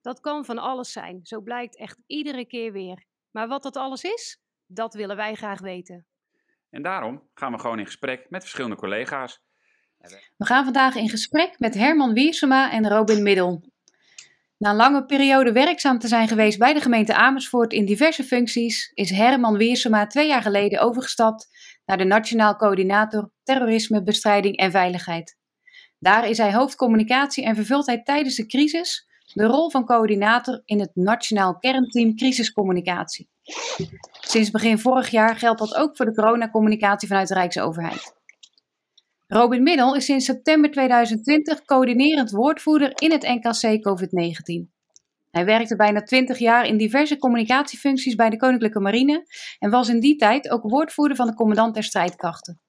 Dat kan van alles zijn, zo blijkt echt iedere keer weer. Maar wat dat alles is, dat willen wij graag weten. En daarom gaan we gewoon in gesprek met verschillende collega's. We gaan vandaag in gesprek met Herman Wiersema en Robin Middel. Na een lange periode werkzaam te zijn geweest bij de gemeente Amersfoort in diverse functies, is Herman Wiersema twee jaar geleden overgestapt naar de Nationaal Coördinator Terrorismebestrijding en Veiligheid. Daar is hij hoofdcommunicatie en vervult hij tijdens de crisis de rol van coördinator in het Nationaal Kernteam Crisiscommunicatie. Sinds begin vorig jaar geldt dat ook voor de coronacommunicatie vanuit de Rijksoverheid. Robin Middel is sinds september 2020 coördinerend woordvoerder in het NKC COVID-19. Hij werkte bijna 20 jaar in diverse communicatiefuncties bij de Koninklijke Marine en was in die tijd ook woordvoerder van de commandant der strijdkrachten.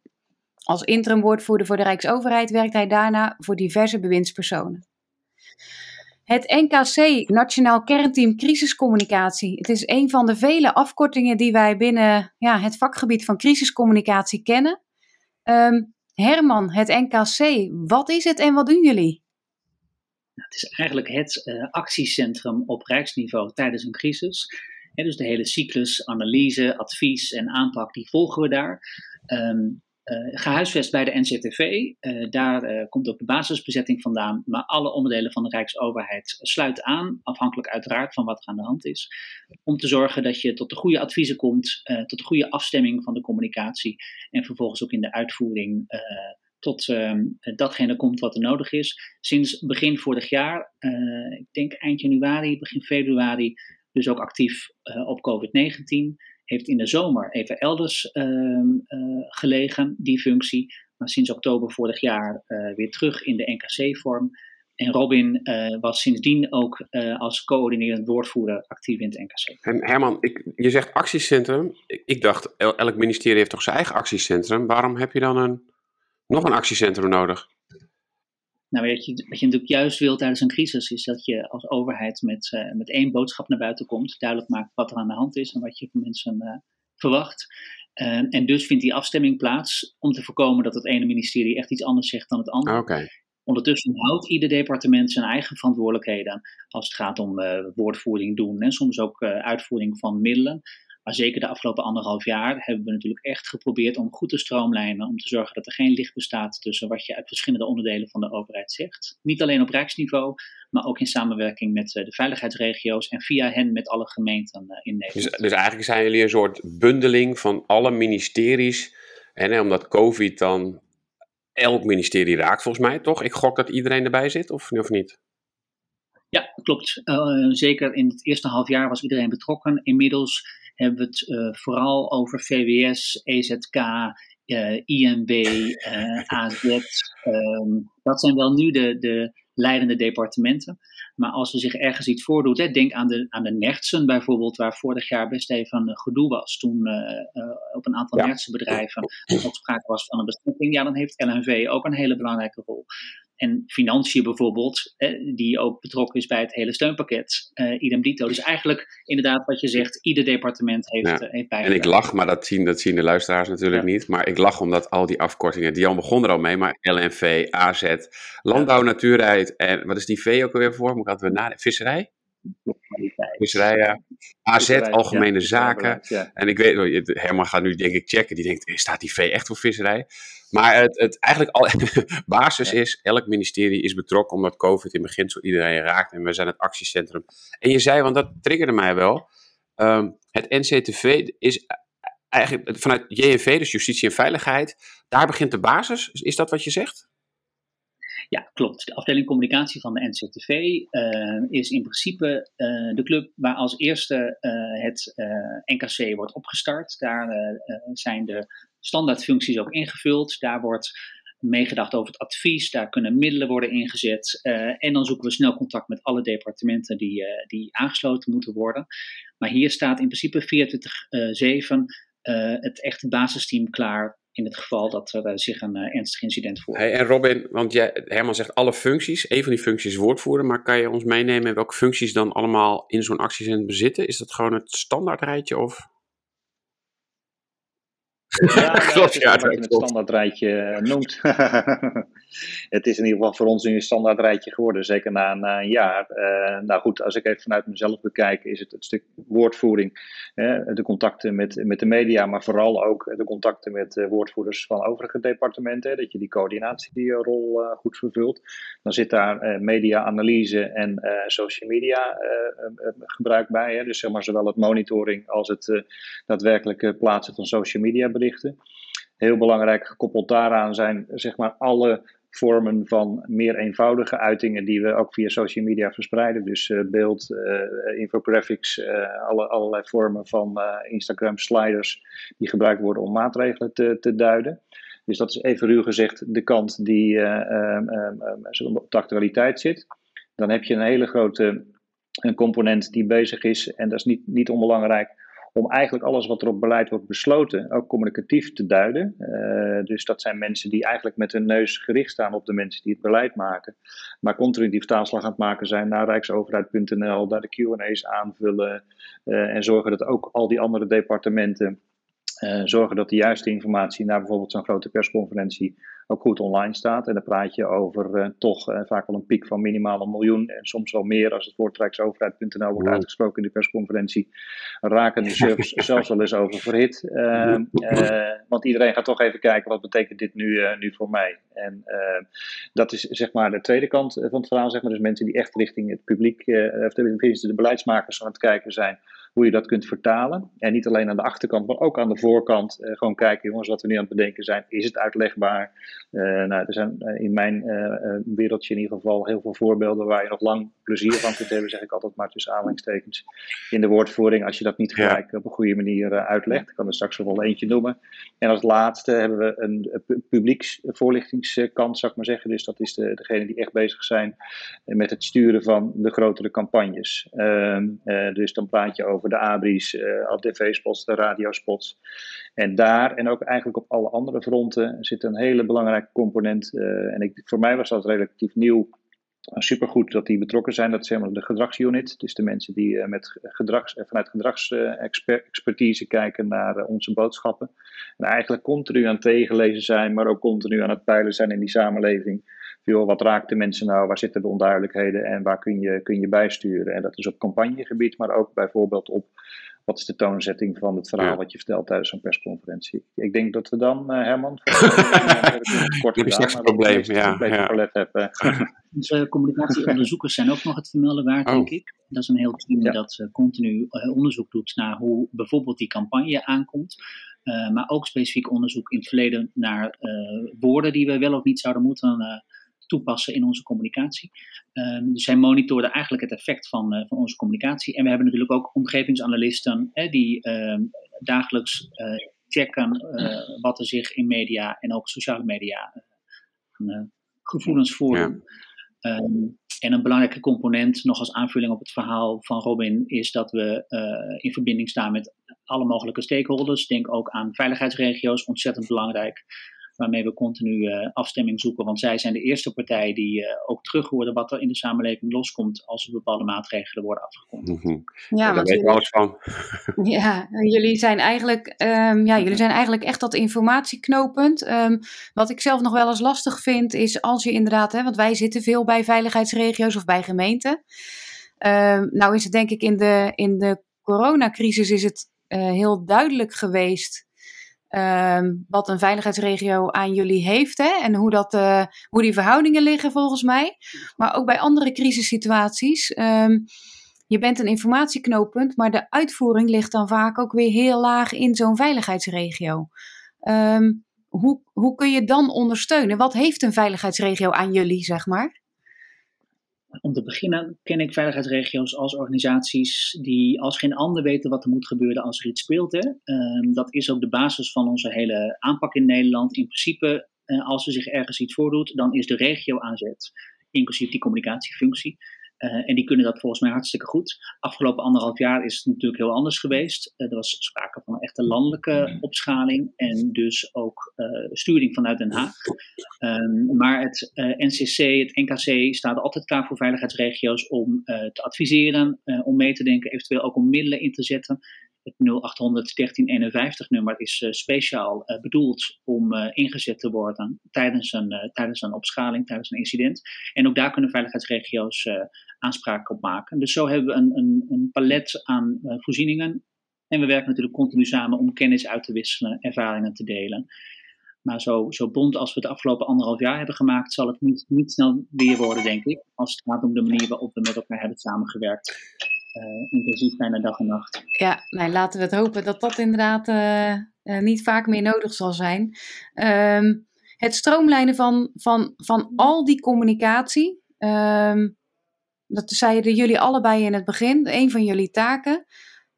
Als interim woordvoerder voor de Rijksoverheid werkt hij daarna voor diverse bewindspersonen. Het NKC, Nationaal Kernteam Crisiscommunicatie. Het is een van de vele afkortingen die wij binnen ja, het vakgebied van crisiscommunicatie kennen. Ehm, Herman, het NKC, wat is het en wat doen jullie? Nou, het is eigenlijk het uh, actiecentrum op rijksniveau tijdens een crisis. dus de hele cyclus, analyse, advies en aanpak, die volgen we daar. Uh, gehuisvest bij de NCTV. Uh, daar uh, komt ook de basisbezetting vandaan. Maar alle onderdelen van de Rijksoverheid sluiten aan, afhankelijk uiteraard van wat er aan de hand is. Om te zorgen dat je tot de goede adviezen komt, tot de goede afstemming van de communicatie. En vervolgens ook in de uitvoering tot ehm, datgene komt wat er nodig is. Sinds begin vorig jaar, ik denk eind januari, begin februari, dus ook actief op COVID-19 heeft in de zomer even elders ehm, eh, gelegen, die functie. Maar sinds oktober vorig jaar eh, weer terug in de NKC-vorm. En Robin uh, was sindsdien ook als coördinerend woordvoerder actief in het NKC. En Herman, ik, je zegt actiecentrum. Ik, ik dacht, elk ministerie heeft toch zijn eigen actiecentrum. Waarom heb je dan een, nog een actiecentrum nodig? Nou, wat je, wat je natuurlijk juist wil tijdens een crisis, is dat je als overheid met, uh, met één boodschap naar buiten komt, duidelijk maakt wat er aan de hand is en wat je van mensen uh, verwacht. Uh, en dus vindt die afstemming plaats om te voorkomen dat het ene ministerie echt iets anders zegt dan het andere. Okay. Ondertussen houdt ieder departement zijn eigen verantwoordelijkheden als het gaat om woordvoering doen en soms ook uitvoering van middelen. Maar zeker de afgelopen anderhalf jaar hebben we natuurlijk echt geprobeerd om goed te stroomlijnen. Om te zorgen dat er geen licht bestaat tussen wat je uit verschillende onderdelen van de overheid zegt. Niet alleen op rijksniveau, maar ook in samenwerking met eh, de veiligheidsregio's en via hen met alle gemeenten eh, in Nederland. Dus, dus eigenlijk zijn jullie een soort bundeling van alle ministeries. En omdat COVID dan elk ministerie raakt, volgens mij toch? Ik gok dat iedereen erbij zit, of, of niet? Ja, klopt. Uh, zeker in het eerste half jaar was iedereen betrokken. Inmiddels hebben we het uh, vooral over VWS, EZK, uh, INB, uh, AZ. Um, dat zijn wel nu de, de leidende departementen. Maar als er zich ergens iets voordoet, hè, denk aan de, aan de nertsen bijvoorbeeld, waar vorig jaar best even gedoe was. Toen op een aantal ja. nertsenbedrijven ook sprake was van een bestrijding. Ja, dan heeft LNV ook een hele belangrijke rol. En financiën bijvoorbeeld, die ook betrokken is bij het hele steunpakket, uh, idem dito. Dus eigenlijk inderdaad wat je zegt, ieder departement heeft, ja. uh, heeft En ik lach, maar dat zien, dat zien de luisteraars natuurlijk ja. niet. Maar ik lach omdat al die afkortingen, die al begon er al mee, maar LNV, AZ, Landbouw, Natuurheid en wat is die V ook alweer voor? Moet ik altijd na Visserij? Visserij, ja. AZ, visserij, Algemene ja, Zaken. En ik weet, Herman gaat nu denk ik checken, die denkt, staat die V echt voor visserij? Maar het, het eigenlijk al, basis is, elk ministerie is betrokken omdat COVID in beginsel iedereen raakt en we zijn het actiecentrum. En je zei, want dat triggerde mij wel, um, het NCTV is eigenlijk vanuit JNV, dus Justitie en Veiligheid, daar begint de basis. Is dat wat je zegt? Ja, klopt. De afdeling communicatie van de NCTV uh, is in principe uh, de club waar als eerste uh, het NKC wordt opgestart. Daar zijn de standaardfuncties ook ingevuld. Daar wordt meegedacht over het advies. Daar kunnen middelen worden ingezet. en dan zoeken we snel contact met alle departementen die, die aangesloten moeten worden. Maar hier staat in principe 24-7 het echte basisteam klaar in het geval dat er eh, zich een eh, ernstig incident voordoet. Hey, en Robin, want jij, Herman zegt alle functies. Een van die functies is woordvoerder, maar kan je ons meenemen welke functies dan allemaal in zo'n actiecentrum bezitten? Is dat gewoon het standaardrijtje of? Ja, klopt. Ja, je het standaardrijtje eh, noemt. het is in ieder geval voor ons een standaardrijtje geworden, zeker na, een jaar. Uh, nou goed, als ik even vanuit mezelf bekijk, is het het stuk woordvoering, de contacten met, met de media, maar vooral ook de contacten met uh, woordvoerders van overige departementen, dat je die coördinatierol uh, goed vervult. Dan zit daar media-analyse en social media gebruik bij, hè? dus zeg maar zowel het monitoring als het daadwerkelijk plaatsen van social media berichten. Heel belangrijk gekoppeld daaraan zijn zeg maar alle vormen van meer eenvoudige uitingen die we ook via social media verspreiden. Dus uh, beeld, uh, infographics, uh, alle, allerlei vormen van Instagram sliders die gebruikt worden om maatregelen te, te duiden. Dus dat is even ruw gezegd de kant die um, um, op de actualiteit zit. Dan heb je een hele grote een component die bezig is, en dat is niet, niet onbelangrijk, om eigenlijk alles wat er op beleid wordt besloten ook communicatief te duiden. Uh, dus dat zijn mensen die eigenlijk met hun neus gericht staan op de mensen die het beleid maken, maar continu die vertaalslag aan het maken zijn naar rijksoverheid.nl, daar de Q&A's aanvullen uh, en zorgen dat ook al die andere departementen uh, zorgen dat de juiste informatie naar bijvoorbeeld zo'n grote persconferentie ook goed online staat. En dan praat je over uh, toch uh, vaak wel een piek van minimaal een miljoen en soms wel meer als het woord rijksoverheid.nl wordt uitgesproken in de persconferentie. Raken de servers zelfs wel eens over verhit. Uh, want iedereen gaat toch even kijken wat betekent dit nu, nu voor mij. En dat is zeg maar de tweede kant van het verhaal. Zeg maar. Dus mensen die echt richting het publiek, of de beleidsmakers aan het kijken zijn hoe je dat kunt vertalen. En niet alleen aan de achterkant, maar ook aan de voorkant. Uh, gewoon kijken, jongens, wat we nu aan het bedenken zijn. Is het uitlegbaar? Uh, nou, er zijn uh, in mijn wereldje in ieder geval heel veel voorbeelden waar je nog lang plezier van kunt hebben, zeg ik altijd maar tussen aanhalingstekens. In de woordvoering, als je dat niet gelijk op een goede manier uitlegt. Ik kan er straks wel eentje noemen. En als laatste hebben we een publieksvoorlichtingskant, zou ik maar zeggen. Dus dat is de, degene die echt bezig zijn met het sturen van de grotere campagnes. Ehm, dus dan praat je over de abris, uh, tv-spots, de radiospots. En daar en ook eigenlijk op alle andere fronten zit een hele belangrijke component. Uh, en ik, voor mij was dat relatief nieuw. Supergoed dat die betrokken zijn. Dat is helemaal de gedragsunit. Dus de mensen die uh, met gedrags, vanuit gedragsexpertise kijken naar onze boodschappen. En eigenlijk continu aan het tegenlezen zijn, maar ook continu aan het peilen zijn in die samenleving joh, wat raakt de mensen nou, waar zitten de onduidelijkheden en waar kun je, kun je bijsturen. En dat is op campagnegebied, maar ook bijvoorbeeld op wat is de toonzetting van het verhaal wat je vertelt tijdens zo'n persconferentie. Ik denk dat we dan, uh, Herman, kort gedaan, maar probleem, ja, een ja. palet hebben. Onze communicatieonderzoekers zijn ook nog het vermelden waard, oh. denk ik. Dat is een heel team ja. dat uh, continu uh, onderzoek doet naar hoe bijvoorbeeld die campagne aankomt. Uh, maar ook specifiek onderzoek in het verleden naar woorden die we wel of niet zouden moeten toepassen in onze communicatie. Um, dus zij monitoren eigenlijk het effect van, uh, van onze communicatie. En we hebben natuurlijk ook omgevingsanalisten hè, die uh, dagelijks uh, checken uh, wat er zich in media en ook sociale media gevoelens voordoen. Ja. Um, en een belangrijke component, nog als aanvulling op het verhaal van Robin, is dat we in verbinding staan met alle mogelijke stakeholders. Denk ook aan veiligheidsregio's, ontzettend belangrijk waarmee we continu uh, afstemming zoeken. Want zij zijn de eerste partij die uh, ook terug horen wat er in de samenleving loskomt als er bepaalde maatregelen worden afgekondigd. Mm -hmm. Ja, daar weet alles van. Ja, jullie zijn eigenlijk, um, ja, jullie zijn eigenlijk echt dat informatieknooppunt. Um, wat ik zelf nog wel eens lastig vind, is als je inderdaad, hè, want wij zitten veel bij veiligheidsregio's of bij gemeenten. Um, nou is het denk ik in de, in de coronacrisis is het uh, heel duidelijk geweest Um, wat een veiligheidsregio aan jullie heeft hè, en hoe, dat, uh, hoe die verhoudingen liggen volgens mij. Maar ook bij andere crisissituaties. Um, je bent een informatieknooppunt, maar de uitvoering ligt dan vaak ook weer heel laag in zo'n veiligheidsregio. Um, hoe, hoe kun je dan ondersteunen? Wat heeft een veiligheidsregio aan jullie, zeg maar? Om te beginnen ken ik veiligheidsregio's als organisaties die als geen ander weten wat er moet gebeuren als er iets speelt. Hè. Um, dat is ook de basis van onze hele aanpak in Nederland. In principe als er zich ergens iets voordoet, dan is de regio aanzet, inclusief die communicatiefunctie, uh, en die kunnen dat volgens mij hartstikke goed. Afgelopen anderhalf jaar is het natuurlijk heel anders geweest. Uh, er was sprake van een echte landelijke opschaling en dus ook uh, sturing vanuit Den Haag. Um, maar het NCC, het NKC staat altijd klaar voor veiligheidsregio's om te adviseren, om mee te denken, eventueel ook om middelen in te zetten. Het 0800 1351 nummer is uh, speciaal uh, bedoeld om uh, ingezet te worden tijdens een, tijdens een opschaling, tijdens een incident. En ook daar kunnen veiligheidsregio's aanspraak op maken. Dus zo hebben we een, een, een palet aan voorzieningen. En we werken natuurlijk continu samen om kennis uit te wisselen, ervaringen te delen. Maar zo, zo bond als we het afgelopen anderhalf jaar hebben gemaakt, zal het niet, niet snel weer worden, denk ik. Als het gaat om de manier waarop we met elkaar hebben samengewerkt intensief bijna dag en nacht. Ja, nou, laten we het hopen dat dat inderdaad uh, uh, niet vaak meer nodig zal zijn. Um, het stroomlijnen van, van, van al die communicatie, um, dat zeiden jullie allebei in het begin, een van jullie taken.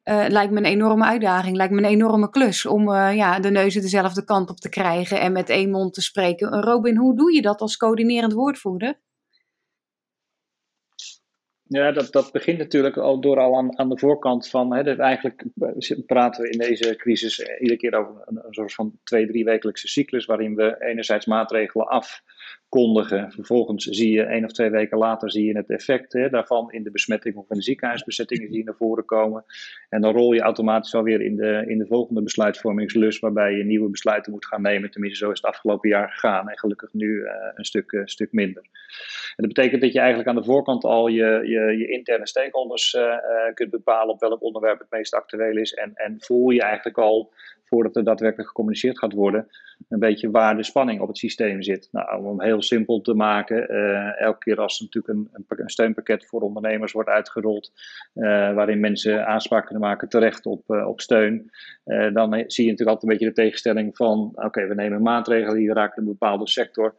lijkt me een enorme uitdaging, lijkt me een enorme klus om ja, de neuzen dezelfde kant op te krijgen en met één mond te spreken. Robin, hoe doe je dat als coördinerend woordvoerder? Ja, dat, dat begint natuurlijk al door al aan, aan de voorkant van. Hè, eigenlijk praten we in deze crisis iedere keer over een, een soort van twee, drie wekelijkse cyclus. Waarin we enerzijds maatregelen afkondigen. Vervolgens zie je één of twee weken later zie je het effect hè, daarvan in de besmetting of in de ziekenhuisbezettingen die naar voren komen. En dan rol je automatisch alweer in de, in de volgende besluitvormingslus. Waarbij je nieuwe besluiten moet gaan nemen. Tenminste, zo is het afgelopen jaar gegaan. En gelukkig nu uh, een stuk, uh, stuk minder. En dat betekent dat je eigenlijk aan de voorkant al je, je, je interne stakeholders uh, kunt bepalen op welk onderwerp het meest actueel is. En, en voel je eigenlijk al voordat er daadwerkelijk gecommuniceerd gaat worden, een beetje waar de spanning op het systeem zit. Nou, om heel simpel te maken, uh, elke keer als er natuurlijk een, een, steunpakket voor ondernemers wordt uitgerold, uh, waarin mensen aanspraak kunnen maken terecht op, uh, op steun, dan zie je natuurlijk altijd een beetje de tegenstelling van, oké, we nemen maatregelen die raken een bepaalde sector.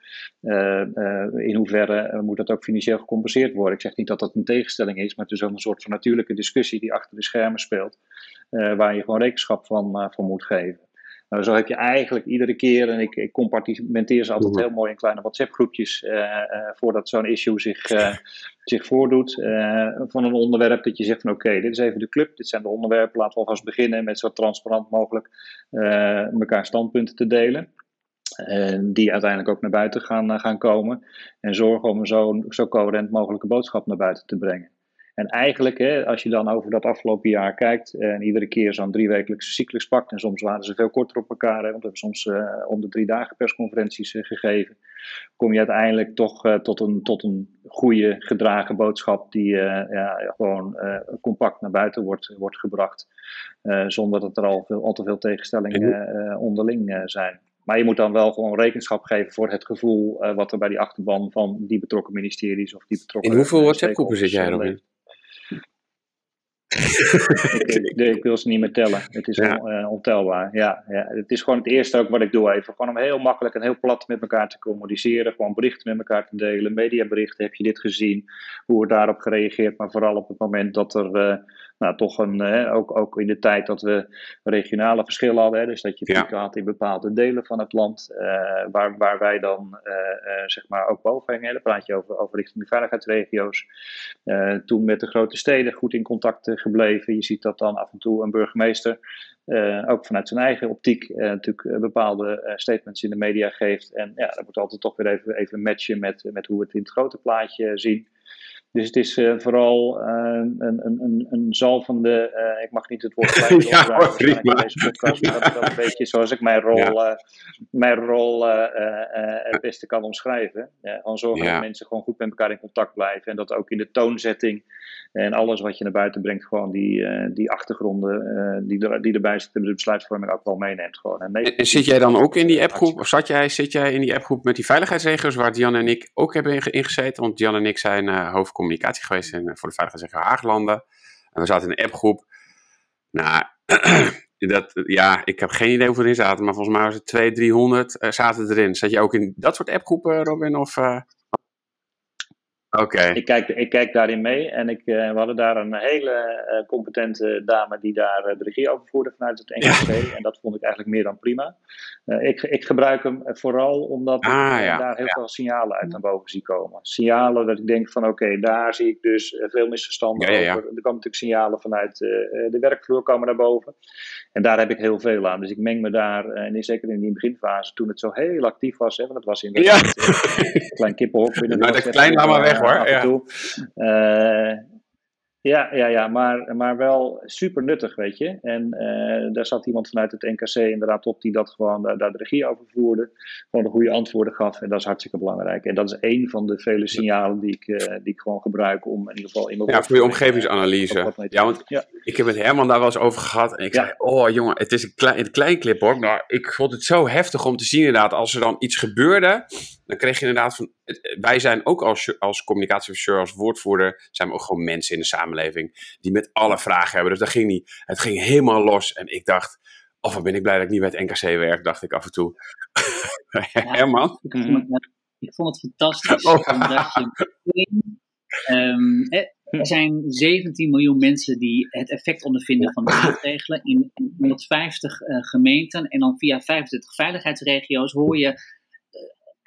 in hoeverre moet dat ook financieel gecompenseerd worden? Ik zeg niet dat dat een tegenstelling is, maar het is ook een soort van natuurlijke discussie die achter de schermen speelt. Uh, waar je gewoon rekenschap van, uh, van moet geven. Nou, zo heb je eigenlijk iedere keer, en ik, ik compartimenteer ze altijd heel mooi in kleine WhatsApp-groepjes, uh, voordat zo'n issue zich, zich voordoet, van een onderwerp dat je zegt van oké, dit is even de club, dit zijn de onderwerpen, laten we alvast beginnen met zo transparant mogelijk elkaar standpunten te delen. die uiteindelijk ook naar buiten gaan, gaan komen. En zorgen om zo, zo coherent mogelijke boodschap naar buiten te brengen. En eigenlijk, hè, als je dan over dat afgelopen jaar kijkt en iedere keer zo'n driewekelijkse cyclus pakt, en soms waren ze veel korter op elkaar, hè, want we hebben soms uh, om de drie dagen persconferenties uh, gegeven, kom je uiteindelijk toch uh, tot, een, tot een goede gedragen boodschap die ja, gewoon compact naar buiten wordt, wordt gebracht, zonder dat er al, veel, al te veel tegenstellingen onderling zijn. Maar je moet dan wel gewoon rekenschap geven voor het gevoel wat er bij die achterban van die betrokken ministeries of die betrokken. In hoeveel WhatsApp-groepen zit jij, Robin? Ik, ik, wil ze niet meer tellen. Het is ja. on, uh, ontelbaar. Ja, ja, het is gewoon het eerste ook wat ik doe even. Gewoon om heel makkelijk en heel plat met elkaar te communiceren. Gewoon berichten met elkaar te delen. Mediaberichten, heb je dit gezien? Hoe wordt daarop gereageerd? Maar vooral op het moment dat er uh, nou, toch een, uh, ook, ook in de tijd dat we regionale verschillen hadden. Hè, dus dat je pieken ja. had in bepaalde delen van het land. waar, waar wij dan zeg maar ook boven hingen. Dan praat je over, over richting de veiligheidsregio's. toen met de grote steden goed in contact gebleven. Je ziet dat dan af en toe een burgemeester, ook vanuit zijn eigen optiek, natuurlijk eh, bepaalde statements in de media geeft. En ja, dat moet altijd toch weer even, even matchen met, met hoe we het in het grote plaatje zien. Dus het is uh, vooral uh, een, een, een zalvende, uh, ik mag niet het woord gelijk ja, hoor, prima. deze podcast, maar dat is wel een beetje zoals ik mijn rol, ja. mijn rol het beste kan omschrijven. Gewoon zorgen ja. dat mensen gewoon goed met elkaar in contact blijven en dat ook in de toonzetting en alles wat je naar buiten brengt, gewoon die, die achtergronden die, er, die erbij zitten, de besluitvorming ook wel meeneemt. Gewoon. En, zit jij dan ook in die appgroep, of zat jij, zit jij in die appgroep met die veiligheidsregio's waar Diane en ik ook hebben ingezeten? Want Diane en ik zijn hoofd communicatie geweest in, voor de Veiligheidsregio Haaglanden. En we zaten in een appgroep. Nou, dat, ja, ik heb geen idee hoeveel erin zaten, maar volgens mij was het 200, 300 uh, zaten erin. Zat je ook in dat soort appgroepen, Robin? Of. Oké. Ik, kijk, ik kijk daarin mee en ik, we hadden daar een hele competente dame die daar de regie over voerde vanuit het NGV. En dat vond ik eigenlijk meer dan prima. ik, ik gebruik hem vooral omdat ah, ik daar heel veel signalen uit naar boven zie komen. Signalen dat ik denk van oké, daar zie ik dus veel misverstanden over. Er komen natuurlijk signalen vanuit de werkvloer komen naar boven. En daar heb ik heel veel aan. Dus ik meng me daar, en zeker in die beginfase, toen het zo heel actief was, hè, want het was in een klein kippenhok. Nou, dat klein laat maar weg hoor. Ja. Ja, ja, ja maar, maar wel super nuttig, weet je. En uh, daar zat iemand vanuit het NKC inderdaad op die dat gewoon daar, daar de regie over voerde. Gewoon de goede antwoorden gaf. En dat is hartstikke belangrijk. En dat is één van de vele signalen die ik, uh, die ik gewoon gebruik om in ieder geval in Ja, voor je omgevingsanalyse. Ja, want ja. ik heb het Herman daar wel eens over gehad. En ik ja. zei, oh jongen, het is een klein, een klein clip hoor. Maar ik vond het zo heftig om te zien inderdaad. Als er dan iets gebeurde, dan kreeg je inderdaad van... Wij zijn ook als, als communicatieofficier, als woordvoerder, zijn we ook gewoon mensen in de samenleving die met alle vragen hebben. Dus dat ging niet. Het ging helemaal los. En ik dacht, of oh, wat ben ik blij dat ik niet bij het NKC werk, dacht ik af en toe. Herman? Ik vond, het, ik vond het fantastisch. Oh. Omdat je, um, er zijn 17 miljoen mensen die het effect ondervinden van de maatregelen. In 150 uh, eh, gemeenten en dan via 25 veiligheidsregio's hoor je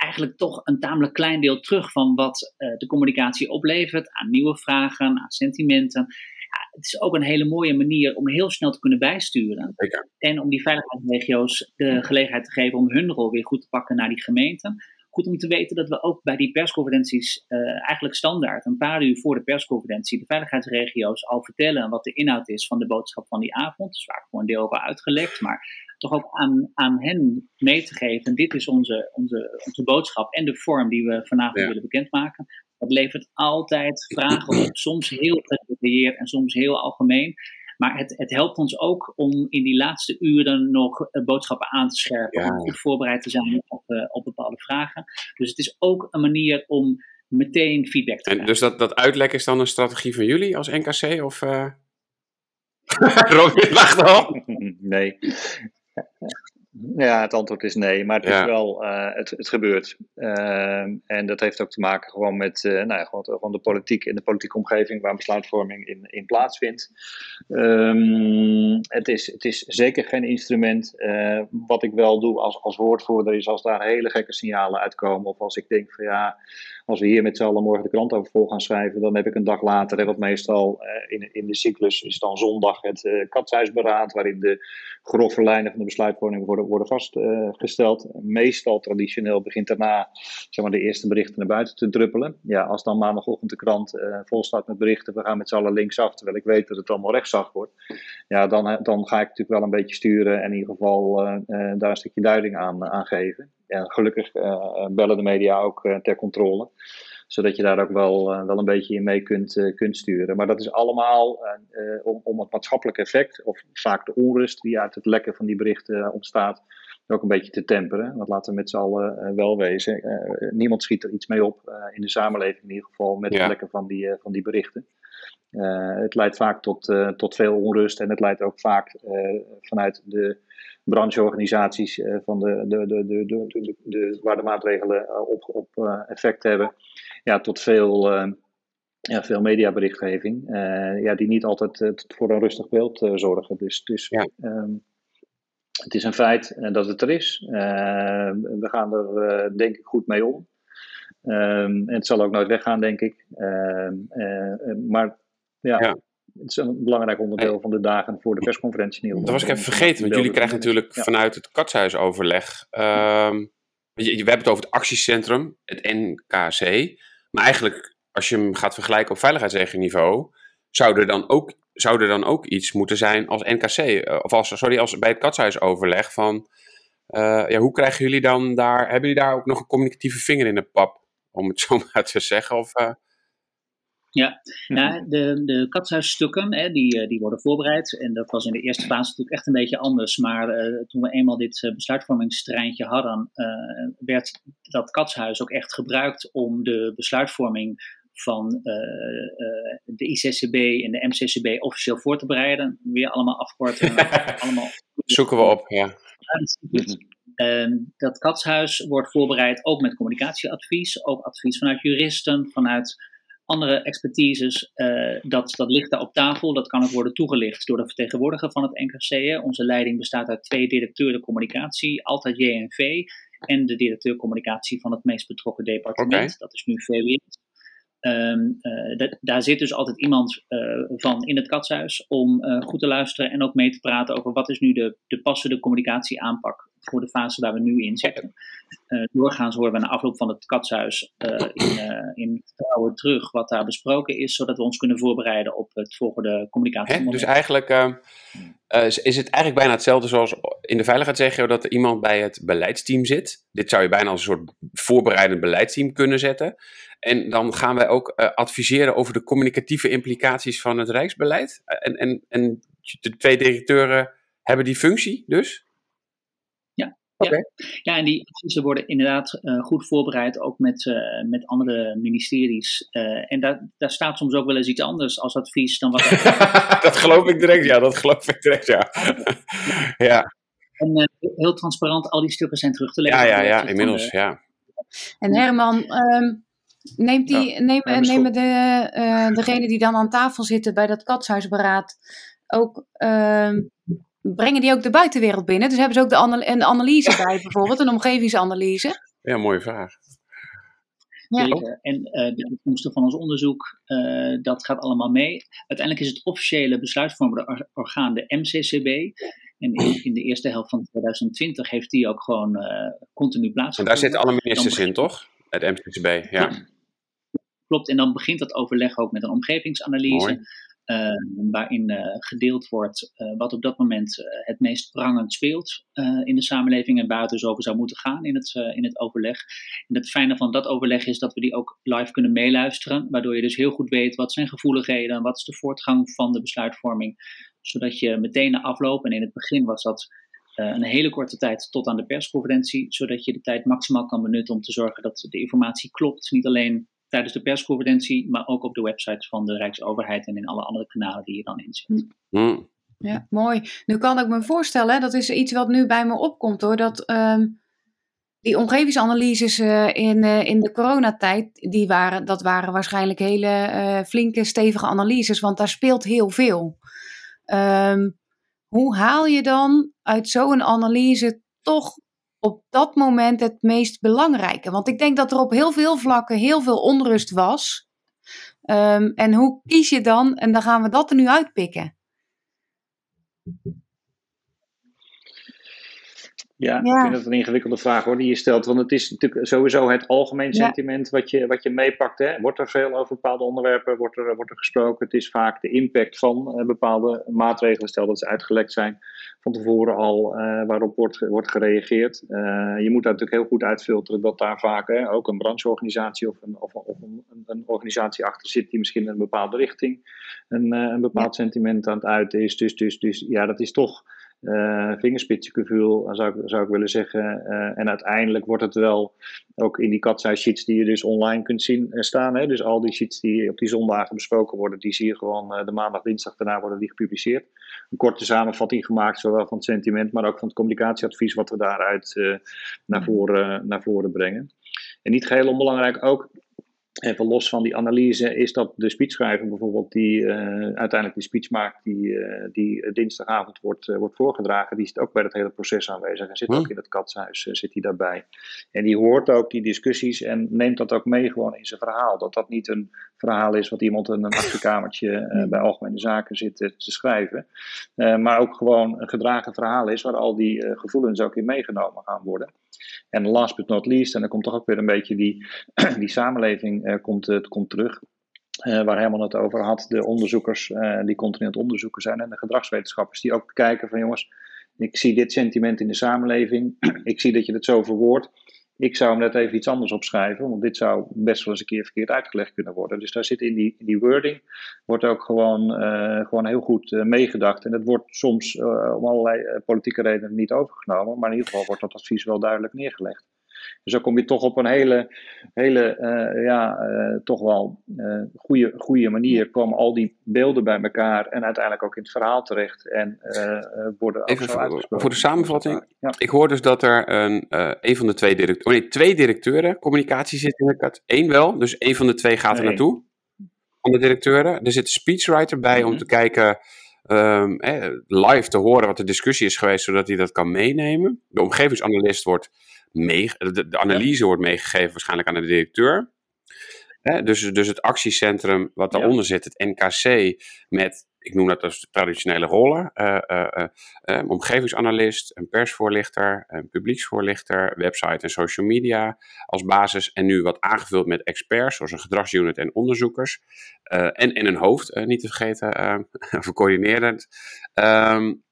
eigenlijk toch een tamelijk klein deel terug van wat uh, de communicatie oplevert aan nieuwe vragen, aan sentimenten. Ja, het is ook een hele mooie manier om heel snel te kunnen bijsturen. En om die veiligheidsregio's de gelegenheid te geven om hun rol weer goed te pakken naar die gemeenten. Goed om te weten dat we ook bij die persconferenties uh, eigenlijk standaard een paar uur voor de persconferentie de veiligheidsregio's al vertellen wat de inhoud is van de boodschap van die avond. Dus waar voor een deel over uitgelekt, maar toch ook aan, aan hen mee te geven. Dit is onze, onze, onze boodschap en de vorm die we vanavond willen bekendmaken. Dat levert altijd vragen op, soms heel gedetailleerd en soms heel algemeen. Maar het, het helpt ons ook om in die laatste uren nog eh, boodschappen aan te scherpen. Om goed voorbereid te zijn op, uh, op bepaalde vragen. Dus het is ook een manier om meteen feedback te krijgen. En dus dat, dat uitlekken is dan een strategie van jullie als NKC? Of, uh... Robin lacht al. Nee. Ja, het antwoord is nee, maar het is wel, uh, het, het gebeurt. Uh, en dat heeft ook te maken gewoon met uh, nou ja, gewoon, de politiek en de politieke omgeving waar besluitvorming in, in plaatsvindt. Um, het, is, het is zeker geen instrument. wat ik wel doe als, als woordvoerder is als daar hele gekke signalen uitkomen of als ik denk van ja, als we hier met z'n allen morgen de krant over vol gaan schrijven, dan heb ik een dag later, wat meestal in, in de cyclus is dan zondag het uh, katshuisberaad, waarin de grove lijnen van de besluitvorming worden, worden vastgesteld. Meestal traditioneel begint daarna zeg maar, de eerste berichten naar buiten te druppelen. Ja, als dan maandagochtend de krant uh, vol staat met berichten, we gaan met z'n allen linksaf, terwijl ik weet dat het allemaal rechtsaf wordt. Ja, dan, dan ga ik natuurlijk wel een beetje sturen en in ieder geval daar een stukje duiding aan, aan geven. En gelukkig bellen de media ook ter controle zodat je daar ook wel, uh, wel een beetje in mee kunt, kunt sturen. Maar dat is allemaal om, om het maatschappelijk effect, of vaak de onrust die uit het lekken van die berichten ontstaat, ook een beetje te temperen. Want laten we met z'n allen wel wezen. niemand schiet er iets mee op, in de samenleving in ieder geval, met het lekken van die, van die berichten. Het leidt vaak tot, tot veel onrust en het leidt ook vaak vanuit de brancheorganisaties van de, de, de, de, de, de, waar de maatregelen op, op effect hebben, ja, tot veel, ja, veel mediaberichtgeving, ja, die niet altijd voor een rustig beeld zorgen. Dus, dus ja. um, het is een feit dat het er is. we gaan er denk ik goed mee om. Um, en het zal ook nooit weggaan, denk ik. Ehm, maar ja, ja. Het is een belangrijk onderdeel van de dagen voor de persconferentie. Dat was ik even vergeten, want jullie krijgen natuurlijk vanuit het katshuisoverleg. Um, we hebben het over het actiecentrum, het NKC. Maar eigenlijk, als je hem gaat vergelijken op veiligheidsregenniveau, zou er dan ook, zou er dan ook iets moeten zijn als NKC, eh, of als, sorry, als bij het katshuisoverleg van, uh, ja, hoe krijgen jullie dan daar, hebben jullie daar ook nog een communicatieve vinger in de pap, om het zo maar te zeggen? Of, uh... Ja, ja de, de katshuisstukken hè, die, die worden voorbereid. En dat was in de eerste fase natuurlijk echt een beetje anders. Maar uh, toen we eenmaal dit uh, besluitvormingstreintje hadden, uh, werd dat katshuis ook echt gebruikt om de besluitvorming van de ICCB en de MCCB officieel voor te bereiden. Weer allemaal afkorten. allemaal... Zoeken we op, ja. Uh, dat katshuis wordt voorbereid ook met communicatieadvies, ook advies vanuit juristen, vanuit andere expertises, dat, dat ligt daar op tafel. Dat kan ook worden toegelicht door de vertegenwoordiger van het NKC. Onze leiding bestaat uit twee directeuren communicatie, altijd JNV. En de directeur communicatie van het meest betrokken departement. Dat is nu VWS. Ehm, eh, daar zit dus altijd iemand uh, van in het katshuis om uh, goed te luisteren en ook mee te praten over wat is nu de, de passende communicatieaanpak voor de fase waar we nu in zitten. doorgaans horen we na afloop van het katshuis in, in vertrouwen terug wat daar besproken is, zodat we ons kunnen voorbereiden op het volgende communicatie. Dus eigenlijk ehm, is, het eigenlijk bijna hetzelfde zoals in de veiligheidsregio dat er iemand bij het beleidsteam zit. Dit zou je bijna als een soort voorbereidend beleidsteam kunnen zetten. En dan gaan wij ook uh, adviseren over de communicatieve implicaties van het Rijksbeleid. En, en, en de twee directeuren hebben die functie dus? Ja, okay. ja. ja en die adviezen worden inderdaad uh, goed voorbereid, ook met, uh, met andere ministeries. en daar, daar staat soms ook wel eens iets anders als advies dan wat. dat geloof ik direct, ja, dat geloof ik direct, ja. ja. En heel transparant, al die stukken zijn terug te leggen. Ja, ja, ja, inmiddels, ja. En Herman, um, Neemt die, ja, neem, nemen de, uh, degene die dan aan tafel zitten bij dat katshuisberaad ook, uh, brengen die ook de buitenwereld binnen? Dus hebben ze ook de anal een analyse bij bijvoorbeeld, een omgevingsanalyse? Ja, mooie vraag. Ja. En uh, de uitkomsten van ons onderzoek, uh, dat gaat allemaal mee. Uiteindelijk is het officiële besluitvormende orgaan de MCCB. En in, in, de eerste helft van 2020 heeft die ook gewoon uh, continu plaatsgevonden. En daar zitten alle ministers in, toch? Het MCCB, ja. Klopt, en dan begint dat overleg ook met een omgevingsanalyse. Waarin uh, gedeeld wordt uh, wat op dat moment het meest prangend speelt in de samenleving en waar het dus over zou moeten gaan in het, in het overleg. En het fijne van dat overleg is dat we die ook live kunnen meeluisteren, waardoor je dus heel goed weet wat zijn gevoeligheden, wat is de voortgang van de besluitvorming, zodat je meteen na afloop, en in het begin was dat een hele korte tijd tot aan de persconferentie, zodat je de tijd maximaal kan benutten om te zorgen dat de informatie klopt, niet alleen tijdens de persconferentie, maar ook op de websites van de Rijksoverheid en in alle andere kanalen die je dan inzet. Mm. Ja, mooi. Nu kan ik me voorstellen, dat is iets wat nu bij me opkomt hoor, dat um, die omgevingsanalyses uh, in, uh, in de coronatijd, die waren, dat waren waarschijnlijk hele uh, flinke, stevige analyses, want daar speelt heel veel. Um, hoe haal je dan uit zo'n analyse toch op dat moment het meest belangrijke? Want ik denk dat er op heel veel vlakken heel veel onrust was. Um, en hoe kies je dan? En dan gaan we dat er nu uitpikken. Ja, ik vind dat een ingewikkelde vraag hoor, die je stelt. Want het is natuurlijk sowieso het algemeen sentiment wat, je, wat je meepakt. Hè. Wordt er veel over bepaalde onderwerpen wordt er, wordt er gesproken? Het is vaak de impact van uh, bepaalde maatregelen, stel dat ze uitgelekt zijn, van tevoren al uh, waarop wordt, wordt gereageerd. Uh, je moet daar natuurlijk heel goed uitfilteren dat daar vaak hè, ook een brancheorganisatie of, een, of, of een, een, organisatie achter zit die misschien in een bepaalde richting een, een bepaald sentiment aan het uiten is. Dus, dus, dus ja, dat is toch uh, vingerspitsengevoel, zou ik, zou ik willen zeggen. Uh, en uiteindelijk wordt het wel ook in die katshuis sheets die je dus online kunt zien uh, staan. Hè? Dus al die sheets die op die zondagen besproken worden, die zie je gewoon de maandag, dinsdag daarna worden die gepubliceerd. Een korte samenvatting gemaakt, zowel van het sentiment, maar ook van het communicatieadvies wat we daaruit naar, voren, naar voren brengen. En niet geheel onbelangrijk ook, Even los van die analyse is dat de speechschrijver bijvoorbeeld, die uh, uiteindelijk die speech maakt, die, uh, die dinsdagavond wordt, uh, wordt voorgedragen, die zit ook bij het hele proces aanwezig en zit ook hm. in het katshuis, zit hij daarbij. En die hoort ook die discussies en neemt dat ook mee gewoon in zijn verhaal. Dat dat niet een verhaal is wat iemand in een achterkamertje hm. bij Algemene Zaken zit te schrijven, maar ook gewoon een gedragen verhaal is waar al die gevoelens ook in meegenomen gaan worden. En last but not least, en dan komt toch ook weer een beetje die, die samenleving uh, komt, uh, komt terug. Uh, waar Herman het over had, de onderzoekers die continu aan het onderzoeken zijn en de gedragswetenschappers die ook kijken van jongens, ik zie dit sentiment in de samenleving, ik zie dat je het zo verwoordt, ik zou hem net even iets anders opschrijven, want dit zou best wel eens een keer verkeerd uitgelegd kunnen worden. Dus daar zit in die, in die wording, wordt ook gewoon, uh, gewoon heel goed uh, meegedacht. En dat wordt soms uh, om allerlei politieke redenen niet overgenomen, maar in ieder geval wordt dat advies wel duidelijk neergelegd. Dus dan kom je toch op een hele, hele uh, ja, uh, toch wel uh, goede, goede manier. Komen al die beelden bij elkaar en uiteindelijk ook in het verhaal terecht. En worden Even voor, voor de samenvatting. Ja. Ik hoor dus dat er een, een van de twee directeuren, oh nee, twee directeuren communicatie zit in de kat. Eén wel, dus één van de twee gaat er naartoe. van de directeuren. Er zit een speechwriter bij om mhm. te kijken, um, live te horen wat de discussie is geweest, zodat hij dat kan meenemen. De omgevingsanalist wordt mee, de, de analyse wordt meegegeven waarschijnlijk aan de directeur. dus, dus het actiecentrum wat daaronder zit, het NKC, met ik noem dat als traditionele rollen. Uh, uh, uh, omgevingsanalist, een persvoorlichter, een publieksvoorlichter, website en social media als basis. En nu wat aangevuld met experts, zoals een gedragsunit en onderzoekers. en, en een hoofd, niet te vergeten, vercoördinerend. Um,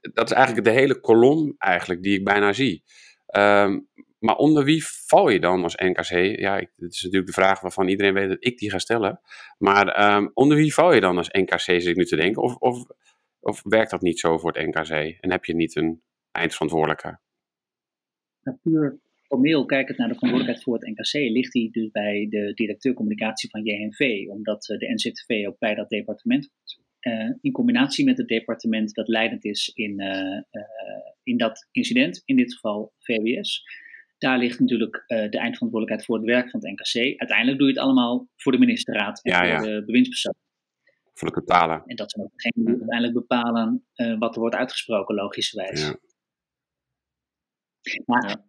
dat is eigenlijk de hele kolom eigenlijk die ik bijna zie. Um, maar onder wie val je dan als NKC? Ja, dat is natuurlijk de vraag waarvan iedereen weet dat ik die ga stellen. Maar um, onder wie val je dan als NKC, zit ik nu te denken? Of, of, of werkt dat niet zo voor het NKC? En heb je niet een eindverantwoordelijke? Puur formeel kijkend naar de verantwoordelijkheid voor het NKC, ligt die dus bij de directeur communicatie van JNV, omdat eh, de NZTV ook bij dat departement. Uh, in combinatie met het departement dat leidend is in, uh, in dat incident, in dit geval VWS. Daar ligt natuurlijk uh, de eindverantwoordelijkheid voor het werk van het NKC. Uiteindelijk doe je het allemaal voor de ministerraad en voor de bewindspersoon. Voor de totale. En dat zijn ook degenen die uiteindelijk bepalen uh, wat er wordt uitgesproken, logischerwijs. Ja. Maar,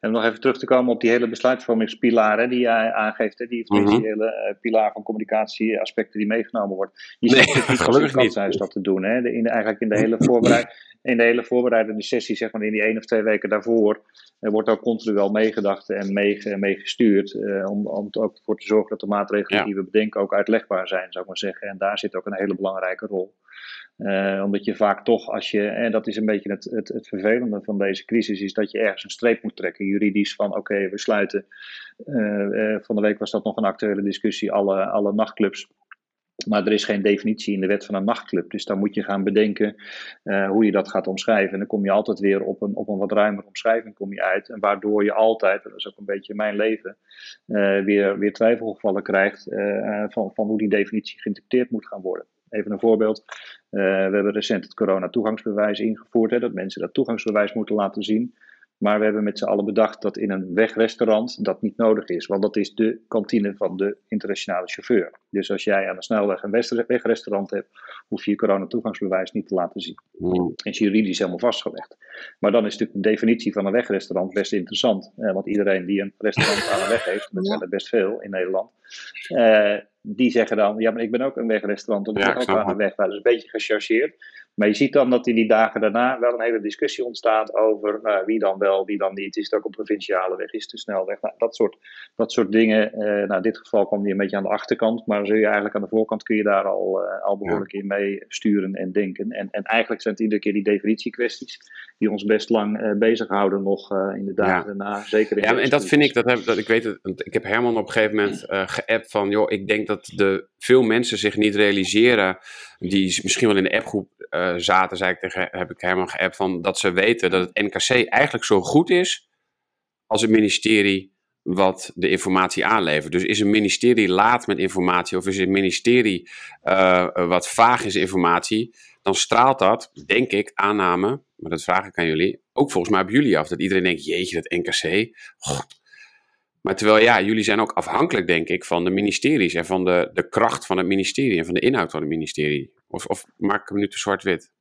en nog even terug te komen op die hele besluitvormingspilaar hè, die jij aangeeft, hè, die financiële uh, pilaar van communicatieaspecten die meegenomen wordt. Je nee, ziet het gelukkig niet zijn dat te doen. Hè. De, in, eigenlijk in de hele voorbereiding in de hele voorbereidende sessie, zeg maar in die één of twee weken daarvoor, er wordt ook continu al meegedacht en meegestuurd. uh, om, om er ook voor te zorgen dat de maatregelen die we bedenken ook uitlegbaar zijn, zou ik maar zeggen. En daar zit ook een hele belangrijke rol. Uh, omdat je vaak toch, als je, en dat is een beetje het, het, het, vervelende van deze crisis, is dat je ergens een streep moet trekken, juridisch, van oké, we sluiten. Uh, van de week was dat nog een actuele discussie, alle, alle nachtclubs maar er is geen definitie in de wet van een nachtclub. Dus dan moet je gaan bedenken uh, hoe je dat gaat omschrijven. En dan kom je altijd weer op een, op een wat ruimere omschrijving kom je uit. En waardoor je altijd, dat is ook een beetje mijn leven, weer, weer twijfelgevallen krijgt van, van hoe die definitie geïnterpreteerd moet gaan worden. Even een voorbeeld. we hebben recent het corona-toegangsbewijs ingevoerd. Hè, dat mensen dat toegangsbewijs moeten laten zien. Maar we hebben met z'n allen bedacht dat in een wegrestaurant dat niet nodig is. Want dat is de kantine van de internationale chauffeur. Dus als jij aan de snelweg een wegrestaurant hebt, hoef je je coronatoegangsbewijs niet te laten zien. Mm. Is juridisch helemaal vastgelegd. Maar dan is natuurlijk de definitie van een wegrestaurant best interessant. Eh, want iedereen die een restaurant aan de weg heeft, dat zijn er best veel in Nederland. Eh, die zeggen dan, ja, maar ik ben ook een wegrestaurant, dat ja, ook aan de weg. Nou, dat is een beetje gechargeerd. Maar je ziet dan dat in die dagen daarna wel een hele discussie ontstaat over nou, wie dan wel, wie dan niet. Is het ook een provinciale weg, is het de snelweg? Nou, dat, soort, dat soort dingen. Uh, nou, in dit geval kwam die een beetje aan de achterkant, maar zul je eigenlijk aan de voorkant kun je daar al, uh, al behoorlijk in mee sturen en denken. En, en eigenlijk zijn het iedere keer die definitiekwesties die ons best lang uh, bezighouden nog in de dagen daarna. Zeker in ja, en dat vind ik, dat, heb, dat ik weet het, ik heb Herman op een gegeven moment geappt van, joh, ik denk dat de, veel mensen zich niet realiseren, die misschien wel in de appgroep uh, zaten, zei ik tegen, heb ik Herman geappt, van dat ze weten dat het NKC eigenlijk zo goed is als het ministerie wat de informatie aanlevert. Dus is een ministerie laat met informatie of is een ministerie uh, wat vaag is informatie, dan straalt dat, denk ik, aanname, maar dat vraag ik aan jullie, ook volgens mij op jullie af. Dat iedereen denkt, jeetje, dat NKC, maar terwijl ja, jullie zijn ook afhankelijk, denk ik, van de ministeries en van de, de kracht van het ministerie en van de inhoud van het ministerie. Of, of maak ik hem nu te zwart-wit?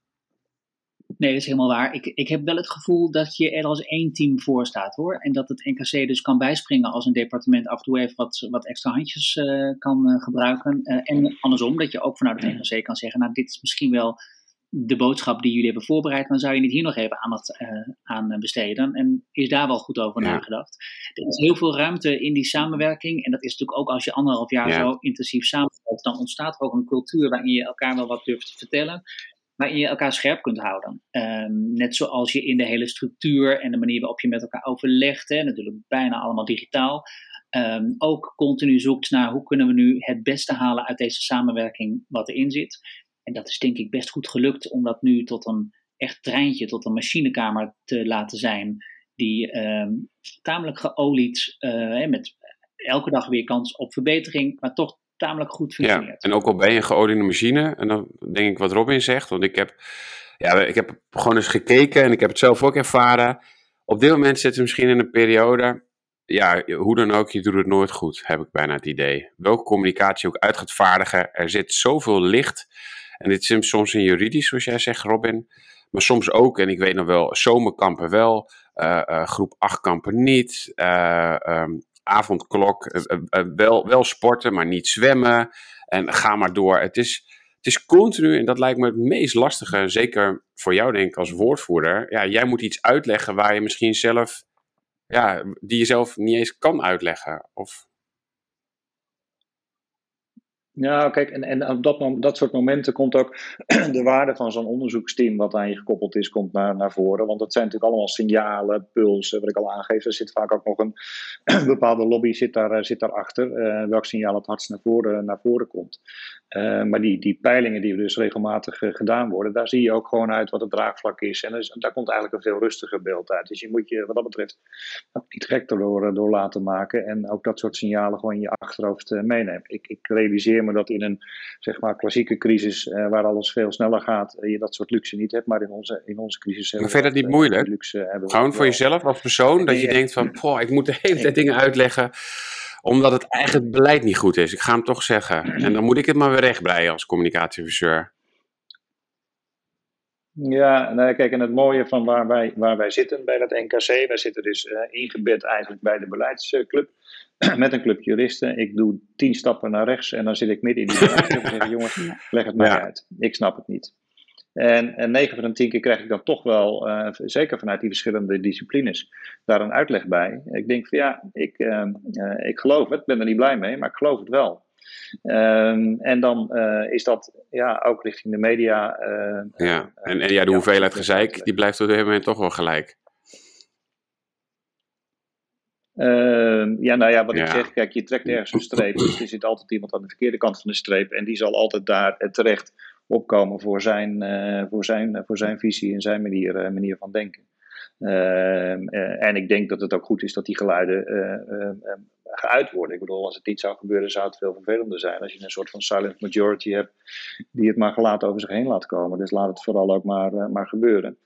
Nee, dat is helemaal waar. Ik, ik heb wel het gevoel dat je er als één team voor staat hoor. En dat het NKC dus kan bijspringen als een departement af en toe even wat, wat extra handjes uh, kan uh, gebruiken. Uh, en andersom, dat je ook vanuit het NKC kan zeggen, nou dit is misschien wel de boodschap die jullie hebben voorbereid, maar zou je niet hier nog even aandacht uh, aan besteden? En is daar wel goed over nagedacht? Er is heel veel ruimte in die samenwerking. En dat is natuurlijk ook als je anderhalf jaar zo intensief samenwerkt, dan ontstaat er ook een cultuur waarin je elkaar wel wat durft te vertellen. Waarin je elkaar scherp kunt houden. Um, net zoals je in de hele structuur en de manier waarop je met elkaar overlegt, hè, natuurlijk bijna allemaal digitaal, um, ook continu zoekt naar hoe kunnen we nu het beste halen uit deze samenwerking wat erin zit. En dat is denk ik best goed gelukt om dat nu tot een echt treintje, tot een machinekamer te laten zijn. Die um, tamelijk geolied, uh, met elke dag weer kans op verbetering, maar toch tamelijk goed functioneert. Ja, en ook al ben je een geoliede machine, en dan denk ik wat Robin zegt, want ik heb, ja, ik heb gewoon eens gekeken en ik heb het zelf ook ervaren. Op dit moment zitten we misschien in een periode ja, hoe dan ook, je doet het nooit goed, heb ik bijna het idee. Welke communicatie ook uit gaat vaardigen, er zit zoveel licht. En dit is soms in juridisch, zoals jij zegt, Robin. Maar soms ook, en ik weet nog wel, zomerkampen wel, uh, uh, groep 8 kampen niet. Um, avondklok, wel, wel sporten, maar niet zwemmen. En ga maar door. Het is, het is continu, en dat lijkt me het meest lastige, zeker voor jou denk ik als woordvoerder. Ja, jij moet iets uitleggen waar je misschien zelf ja, die je zelf niet eens kan uitleggen? Of... Ja, kijk, en, en op dat, dat soort momenten komt ook de waarde van zo'n onderzoeksteam wat aan je gekoppeld is, komt naar, naar voren. Want dat zijn natuurlijk allemaal signalen, pulsen, wat ik al aangeef. Er zit vaak ook nog een bepaalde lobby zit daar, eh, zit daarachter, uh, welk signaal het hardst naar voren, naar voren komt. Maar die, die peilingen die dus regelmatig gedaan worden, daar zie je ook gewoon uit wat het draagvlak is. En dus, daar komt eigenlijk een veel rustiger beeld uit. Dus je moet je wat dat betreft niet gek door, door laten maken. En ook dat soort signalen gewoon in je achterhoofd meenemen. Ik, ik realiseer me dat in een zeg maar, klassieke crisis uh, waar alles veel sneller gaat, uh, je dat soort luxe niet hebt. Maar in onze, in onze crisis. Maar vind je dat niet moeilijk? Luxe Gewoon voor jezelf als persoon, dat je denkt van, poh, ik moet de hele tijd dingen uitleggen omdat het eigenlijk beleid niet goed is. Ik ga hem toch zeggen. En dan moet ik het maar weer rechtbreien als communicatieadviseur. Ja, nou, kijk, en het mooie van waar wij, waar wij zitten bij dat NKC, wij zitten dus uh, ingebed eigenlijk bij de beleidsclub met een club juristen. Ik doe tien stappen naar rechts en dan zit ik midden in die beleid en zeg jongens, leg het mij uit. Ik snap het niet. En, en 9 van de 10 keer krijg ik dan toch wel, uh, zeker vanuit die verschillende disciplines, daar een uitleg bij. Ik denk van ja, ik, uh, uh, ik geloof het, ben er niet blij mee, maar ik geloof het wel. Um, en dan is dat ja, ook richting de media. ja, en, en ja, de hoeveelheid gezeik, die blijft op dit moment toch wel gelijk. Uh, ja, nou ja, wat ja. ik zeg, kijk, je trekt ergens een streep. Dus er zit altijd iemand aan de verkeerde kant van de streep. En die zal altijd daar terecht opkomen voor zijn, uh, voor zijn, voor zijn visie en zijn manier, uh, manier van denken. Ehm, eh, en ik denk dat het ook goed is dat die geluiden geuit worden. Ik bedoel, als het niet zou gebeuren, zou het veel vervelender zijn. Als je een soort van silent majority hebt die het maar gelaten over zich heen laat komen. Dus laat het vooral ook maar, maar gebeuren.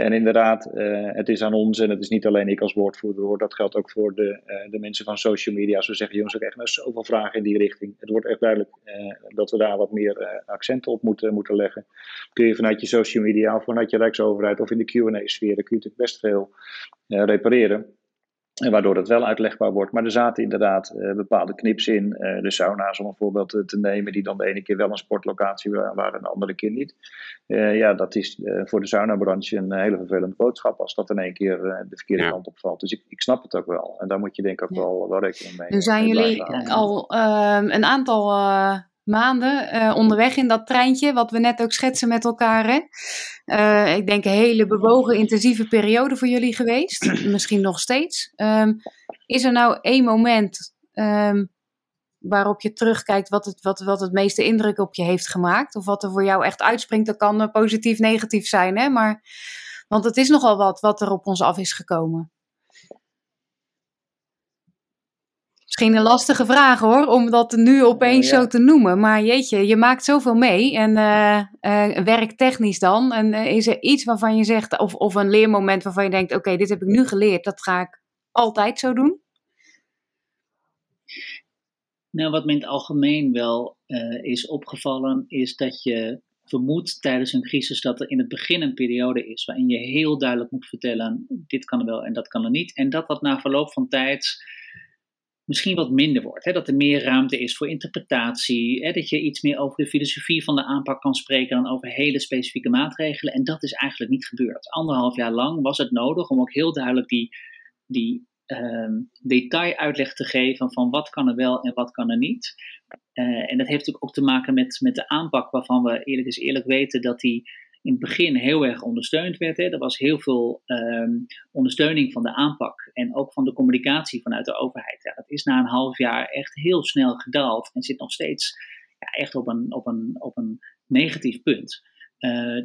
En inderdaad, uh, het is aan ons, en het is niet alleen ik als woordvoerder hoor, dat geldt ook voor de, uh, de mensen van social media. Als we zeggen, jongens, ook echt nou zoveel vragen in die richting. Het wordt echt duidelijk uh, dat we daar wat meer accenten op moeten, moeten leggen. Kun je vanuit je social media of vanuit je Rijksoverheid of in de QA-sfeer, kun je natuurlijk best veel repareren. En waardoor het wel uitlegbaar wordt. Maar er zaten inderdaad uh, bepaalde knips in. Uh, de sauna's, om een voorbeeld te, te, nemen, die dan de ene keer wel een sportlocatie waren en de andere keer niet. Uh, ja, dat is voor de saunabranche een hele vervelende boodschap als dat in één keer de verkeerde ja. kant opvalt. Dus ik, ik snap het ook wel. En daar moet je denk ik ook ja. wel, wel rekening mee. Nu zijn jullie al ehm, een aantal maanden uh, onderweg in dat treintje, wat we net ook schetsen met elkaar. Hè? Uh, ik denk een hele bewogen, intensieve periode voor jullie geweest. Misschien nog steeds. Um, is er nou één moment um, waarop je terugkijkt wat het, wat, wat het meeste indruk op je heeft gemaakt? Of wat er voor jou echt uitspringt? Dat kan positief, negatief zijn, hè? Maar, want het is nogal wat wat er op ons af is gekomen. Misschien een lastige vraag hoor, om dat nu opeens ja. zo te noemen. Maar jeetje, je maakt zoveel mee. En uh, uh, werktechnisch dan. En uh, is er iets waarvan je zegt, of, of een leermoment waarvan je denkt: oké, okay, dit heb ik nu geleerd, dat ga ik altijd zo doen? Nou, wat me in het algemeen wel is opgevallen, is dat je vermoedt tijdens een crisis dat er in het begin een periode is waarin je heel duidelijk moet vertellen: dit kan er wel en dat kan er niet. En dat dat na verloop van tijd misschien wat minder wordt. Hè? Dat er meer ruimte is voor interpretatie. Hè? Dat je iets meer over de filosofie van de aanpak kan spreken dan over hele specifieke maatregelen. En dat is eigenlijk niet gebeurd. Anderhalf jaar lang was het nodig om ook heel duidelijk die, die um, detailuitleg te geven van wat kan er wel en wat kan er niet. Uh, en dat heeft ook te maken met, met de aanpak waarvan we eerlijk is eerlijk weten dat die in het begin heel erg ondersteund werd. Hè. Er was heel veel um, ondersteuning van de aanpak en ook van de communicatie vanuit de overheid. Ja, dat is na een half jaar echt heel snel gedaald en zit nog steeds ja, echt op een, op, een, op een negatief punt. Uh,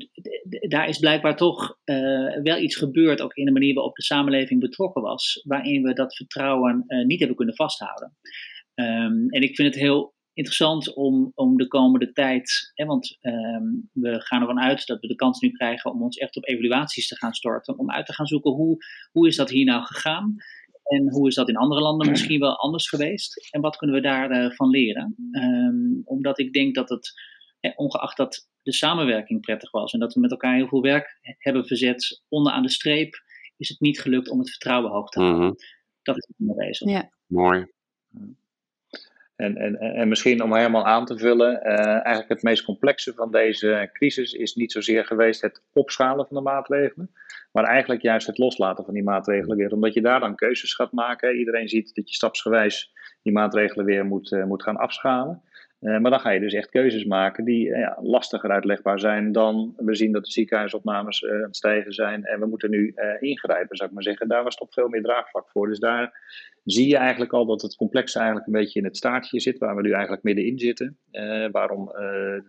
daar is blijkbaar toch uh, wel iets gebeurd, ook in de manier waarop de samenleving betrokken was, waarin we dat vertrouwen uh, niet hebben kunnen vasthouden. Um, en ik vind het heel interessant om, om de komende tijd, hè, want um, we gaan ervan uit dat we de kans nu krijgen om ons echt op evaluaties te gaan storten, om uit te gaan zoeken hoe, hoe is dat hier nou gegaan. En hoe is dat in andere landen misschien wel anders geweest? En wat kunnen we daarvan van leren? Ehm, omdat ik denk dat het, ongeacht dat de samenwerking prettig was en dat we met elkaar heel veel werk hebben verzet onderaan de streep, is het niet gelukt om het vertrouwen hoog te houden. Mhm. Dat is het bezig. Ja. Mooi. En, en, en misschien om helemaal aan te vullen, uh, eigenlijk het meest complexe van deze crisis is niet zozeer geweest het opschalen van de maatregelen, maar eigenlijk juist het loslaten van die maatregelen weer. Omdat je daar dan keuzes gaat maken. Iedereen ziet dat je stapsgewijs die maatregelen weer moet, uh, moet gaan afschalen. Uh, maar dan ga je dus echt keuzes maken die ja, lastiger uitlegbaar zijn dan we zien dat de ziekenhuisopnames aan het stijgen zijn en we moeten nu ingrijpen, zou ik maar zeggen. Daar was toch veel meer draagvlak voor. Dus daar zie je eigenlijk al dat het complexe eigenlijk een beetje in het staartje zit, waar we nu eigenlijk middenin zitten. Uh, waarom uh,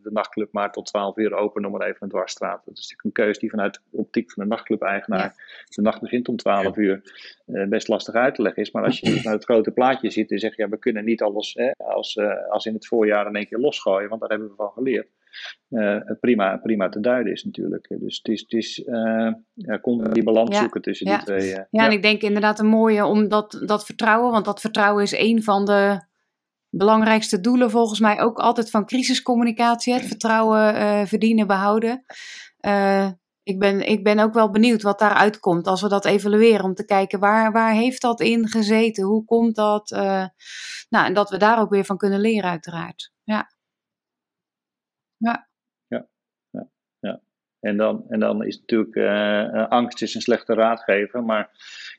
de nachtclub maar tot 12 uur open, noem maar even een dwarsstraat. Dat is natuurlijk een keuze die vanuit de optiek van de nachtclub-eigenaar, de nacht begint om 12 uur, uh, best lastig uit te leggen is. Maar als je naar het grote plaatje ziet en zegt, ja, we kunnen niet alles hè, als, als in het voorjaar in één keer losgooien, want daar hebben we van geleerd. Uh, prima, prima te duiden is natuurlijk. Dus het is, het is uh, ja, die balans zoeken tussen die twee. Uh, ja, en ik denk inderdaad een mooie om dat, dat vertrouwen, want dat vertrouwen is een van de belangrijkste doelen volgens mij ook altijd van crisiscommunicatie. Het vertrouwen verdienen, behouden. ik, ben, ik ben ook wel benieuwd wat daaruit komt als we dat evalueren. Om te kijken waar, waar heeft dat in gezeten? Hoe komt dat? nou, en dat we daar ook weer van kunnen leren uiteraard. Ja. Ja, ja, ja. En, dan, en dan is natuurlijk, uh, angst is een slechte raadgever, maar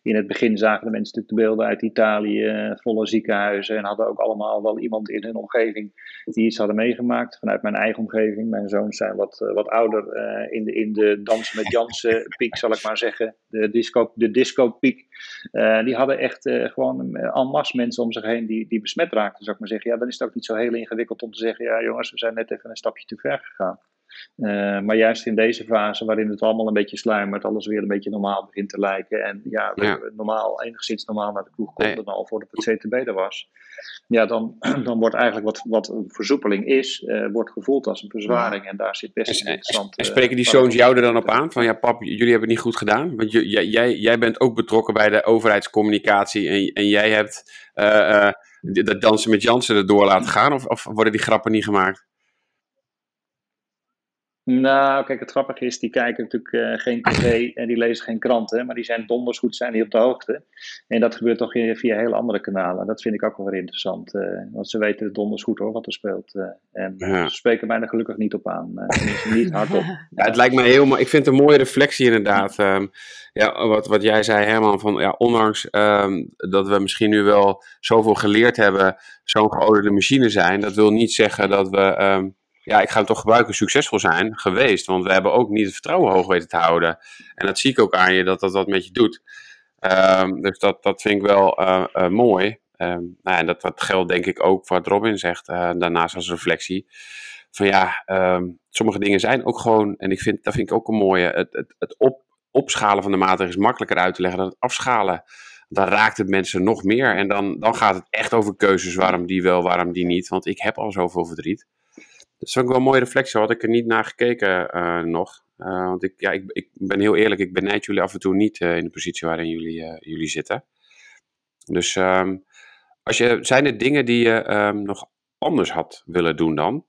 in het begin zagen de mensen natuurlijk de beelden uit Italië, eh, volle ziekenhuizen en hadden ook allemaal wel iemand in hun omgeving die iets hadden meegemaakt. Vanuit mijn eigen omgeving, mijn zoons zijn wat, wat ouder in, de, in de dans met Jansen piek, zal ik maar zeggen, de disco, de disco piek. die hadden echt gewoon en masse mensen om zich heen die, die besmet raakten, zou ik maar zeggen. Ja, dan is het ook niet zo heel ingewikkeld om te zeggen, ja jongens, we zijn net even een stapje te ver gegaan. Uh, maar juist in deze fase, waarin het allemaal een beetje sluimert, alles weer een beetje normaal begint te lijken. En ja, normaal, enigszins normaal naar de kroeg konden nee. al voordat het CTB er was. Ja, dan, dan wordt eigenlijk wat, wat een versoepeling is, uh, wordt gevoeld als een verzwaring. En daar zit best een interessant... En, spreken die zoons jou er dan op aan? Van ja, pap, jullie hebben het niet goed gedaan. Want jij, jij, jij bent ook betrokken bij de overheidscommunicatie. En, en jij hebt dat dansen met Jansen erdoor laten gaan. Of, of worden die grappen niet gemaakt? Nou, kijk, het grappige is, die kijken natuurlijk uh, geen tv en die lezen geen kranten, maar die zijn donders goed, zijn die op de hoogte. En dat gebeurt toch via hele andere kanalen. Dat vind ik ook wel weer interessant, uh, want ze weten donders goed hoor, wat er speelt. Uh, en ja. ze spreken mij er gelukkig niet op aan, niet hardop. Ja, het lijkt me heel, ik vind het een mooie reflectie inderdaad. Um, ja, wat, wat jij zei Herman, van ja, ondanks um, dat we misschien nu wel zoveel geleerd hebben, zo'n geoliede machine zijn, dat wil niet zeggen dat we... Um, ja, ik ga hem toch gebruiken, succesvol zijn geweest. Want we hebben ook niet het vertrouwen hoog weten te houden. En dat zie ik ook aan je, dat dat wat met je doet. Um, dus dat, dat vind ik wel uh, uh, mooi. Um, nou, en dat, dat geldt denk ik ook wat Robin zegt, uh, daarnaast als reflectie. Van ja, um, sommige dingen zijn ook gewoon, en ik vind, dat vind ik ook een mooie, het, het, het op, opschalen van de maatregelen is makkelijker uit te leggen dan het afschalen. Dan raakt het mensen nog meer en dan, dan gaat het echt over keuzes, waarom die wel, waarom die niet. Want ik heb al zoveel verdriet. Dat is ook wel een mooie reflectie, had ik er niet naar gekeken uh, nog. Uh, want ik, ja, ik, ik, ben heel eerlijk, ik benijd jullie af en toe niet uh, in de positie waarin jullie, jullie zitten. Dus um, als je, zijn er dingen die je um, nog anders had willen doen dan?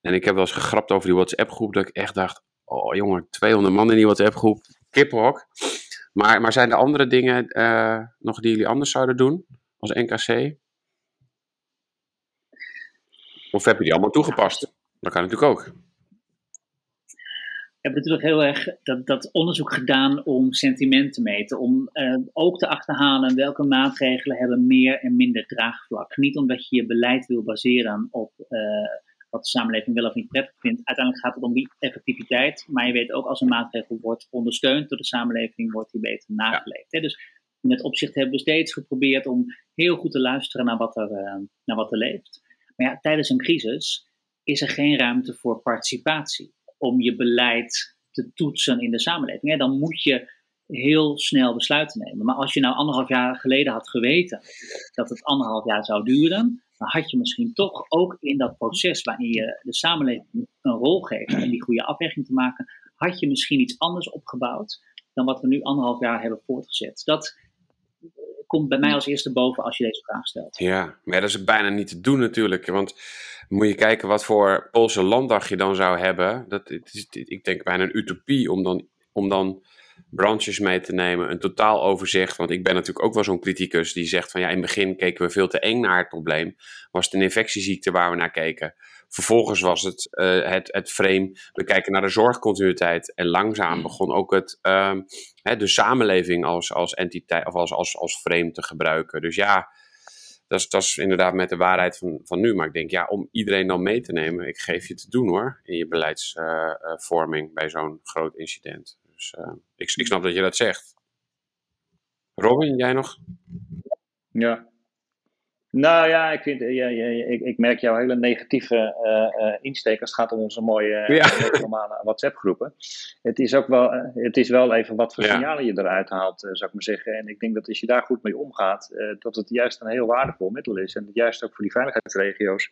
En ik heb wel eens gegrapt over die WhatsApp-groep, dat ik echt dacht, oh jongen, 200 man in die WhatsApp-groep, kippenhok. Maar, maar zijn er andere dingen nog die jullie anders zouden doen als NKC? Of heb je die allemaal toegepast? Dat kan natuurlijk ook. We hebben natuurlijk heel erg dat, dat onderzoek gedaan om sentiment te meten. Om uh, ook te achterhalen welke maatregelen hebben meer en minder draagvlak. Niet omdat je je beleid wil baseren op uh, wat de samenleving wel of niet prettig vindt. Uiteindelijk gaat het om die effectiviteit. Maar je weet ook als een maatregel wordt ondersteund door de samenleving, wordt die beter nageleefd. Ja. Dus in dat opzicht hebben we steeds geprobeerd om heel goed te luisteren naar wat er, uh, naar wat er leeft. Maar ja, tijdens een crisis is er geen ruimte voor participatie. Om je beleid te toetsen in de samenleving. Dan moet je heel snel besluiten nemen. Maar als je nou anderhalf jaar geleden had geweten dat het anderhalf jaar zou duren, dan had je misschien toch ook in dat proces waarin je de samenleving een rol geeft om die goede afweging te maken, had je misschien iets anders opgebouwd dan wat we nu anderhalf jaar hebben voortgezet. Dat komt bij mij als eerste boven als je deze vraag stelt. Ja, maar dat is bijna niet te doen natuurlijk. Want moet je kijken wat voor Poolse landdag je dan zou hebben. Dat, is, ik denk bijna een utopie om dan, om dan branches mee te nemen, een totaal overzicht. Want ik ben natuurlijk ook wel zo'n criticus die zegt van ja, in het begin keken we veel te eng naar het probleem. Was het een infectieziekte waar we naar keken? Vervolgens was het uh, het, het frame, we kijken naar de zorgcontinuïteit. En langzaam begon ook het, uh, de samenleving als, als entiteit of als, als, als frame te gebruiken. Dus ja, dat is, dat is inderdaad met de waarheid van, van nu. Maar ik denk, ja, om iedereen dan mee te nemen, ik geef je te doen hoor, in je beleidsvorming uh, bij zo'n groot incident. Dus uh, ik, ik snap dat je dat zegt. Robin, jij nog? Ja, nou ja, ik, vind, ja, ja, ik, ik merk jouw hele negatieve uh, uh, insteek als het gaat om onze mooie uh, normale WhatsApp-groepen. Het is ook wel, het is wel even wat voor signalen je eruit haalt, zou ik maar zeggen. En ik denk dat als je daar goed mee omgaat, dat het juist een heel waardevol middel is. En juist ook voor die veiligheidsregio's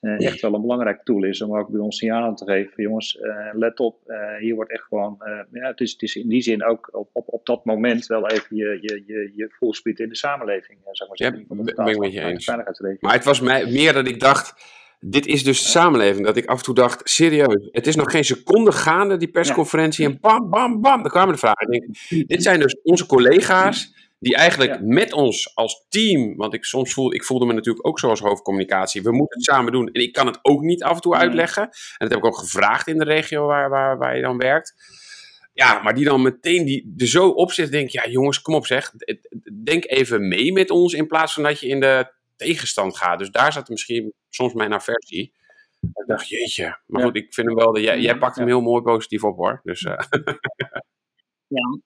echt wel een belangrijk tool is om ook bij ons signalen te geven. Jongens, let op, hier wordt echt gewoon, ja, het, is, het is in die zin ook op, op, op dat moment wel even je, je, je, je voelspeed in de samenleving, zou ik maar zeggen. Ja, ben ik met je Maar het was mij, meer dat ik dacht, dit is dus de samenleving. Dat ik af en toe dacht, serieus, het is nog geen seconde gaande, die persconferentie. En bam, bam, bam, dan kwamen de vragen. Denk, dit zijn dus onze collega's die eigenlijk met ons als team, want ik soms voelde, ik voelde me natuurlijk ook zo als hoofdcommunicatie, we moeten het samen doen. En ik kan het ook niet af en toe uitleggen. En dat heb ik ook gevraagd in de regio waar, waar, waar je dan werkt. Ja, maar die dan meteen die er zo op zit, denk ja jongens, kom op zeg, denk even mee met ons in plaats van dat je in de tegenstand gaat. Dus daar zat misschien soms mijn aversie. Ik dacht, jeetje. Maar goed, ik vind hem wel, dat jij, jij pakt hem heel mooi positief op hoor. Dus, uh. ja.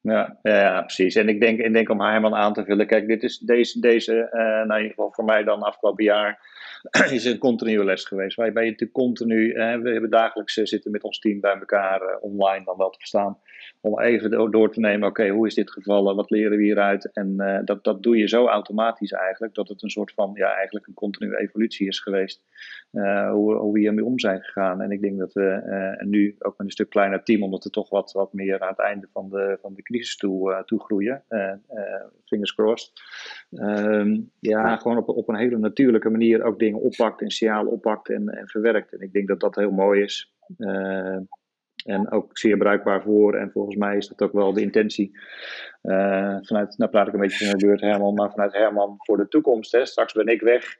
Ja, ja, precies. En ik denk, ik denk om Herman aan te vullen. Kijk, dit is deze, deze uh, nou in ieder geval voor mij dan afgelopen jaar, is een continue les geweest. Waarbij je natuurlijk continu, uh, we hebben dagelijks zitten met ons team bij elkaar uh, online dan wel te verstaan om even door te nemen, oké, hoe is dit gevallen, wat leren we hieruit? En uh, dat, dat doe je zo automatisch eigenlijk, dat het een soort van, ja, eigenlijk een continue evolutie is geweest, uh, hoe, hoe we hiermee om zijn gegaan. En ik denk dat we uh, nu ook met een stuk kleiner team, omdat we toch wat, wat meer aan het einde van de, van de crisis toe, toe groeien, fingers crossed, um, ja, gewoon op, op een hele natuurlijke manier ook dingen oppakt en signalen oppakt en, en verwerkt. En ik denk dat dat heel mooi is. En ook zeer bruikbaar voor. En volgens mij is dat ook wel de intentie. Uh, vanuit, nou praat ik een beetje van de beurt Herman, maar vanuit Herman voor de toekomst. Hè. Straks ben ik weg.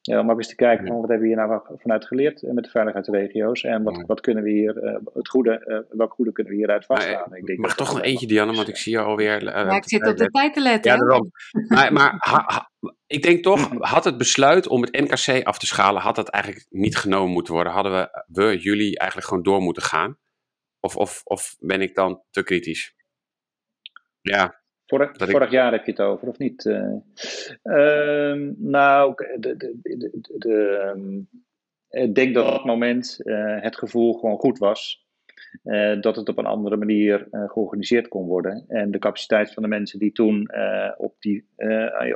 Ja, om ook eens te kijken van wat hebben we hier nou vanuit geleerd met de veiligheidsregio's. En wat, wat kunnen we hier, uh, het goede, uh, welk goede kunnen we hieruit vaststaan. Ik denk mag toch nog eentje, Dianne, want ik zie je alweer. ja, ik zit op de tijd te letten. Ja, daarom. maar, maar ha, ha, ik denk toch, had het besluit om het NKC af te schalen, had dat eigenlijk niet genomen moeten worden. Hadden we, we jullie eigenlijk gewoon door moeten gaan. Of, of, of ben ik dan te kritisch? Ja. Vorig, vorig jaar heb je het over, of niet? Uh, uh, nou, de, de, de, de um, ik denk dat op dat moment uh, het gevoel gewoon goed was. Uh, dat het op een andere manier georganiseerd kon worden. En de capaciteit van de mensen die toen op, die,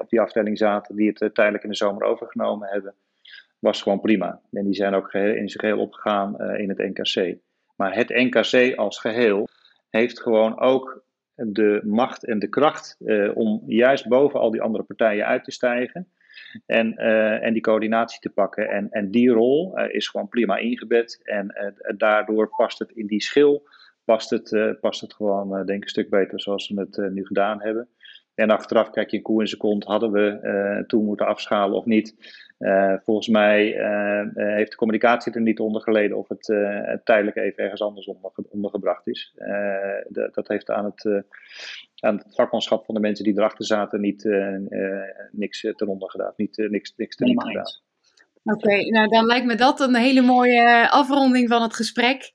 op die afdeling zaten, die het tijdelijk in de zomer overgenomen hebben, was gewoon prima. En die zijn ook geheel, in zijn geheel opgegaan in het NKC. Maar het NKC als geheel heeft gewoon ook de macht en de kracht uh, om juist boven al die andere partijen uit te stijgen. En, uh, en die coördinatie te pakken. En, en die rol uh, is gewoon prima ingebed. En daardoor past het in die schil. Past het, past het gewoon, denk ik, een stuk beter zoals we het nu gedaan hebben. En achteraf kijk je een koe in zijn. Hadden we toen moeten afschalen of niet? Uh, volgens mij uh, heeft de communicatie er niet onder geleden of het tijdelijk even ergens anders onder, ondergebracht is. De, dat heeft aan het, aan het vakmanschap van de mensen die erachter zaten niet niks ten onder gedaan. Niet, niks, niks ten gedaan. Oké, okay, nou dan lijkt me dat een hele mooie afronding van het gesprek.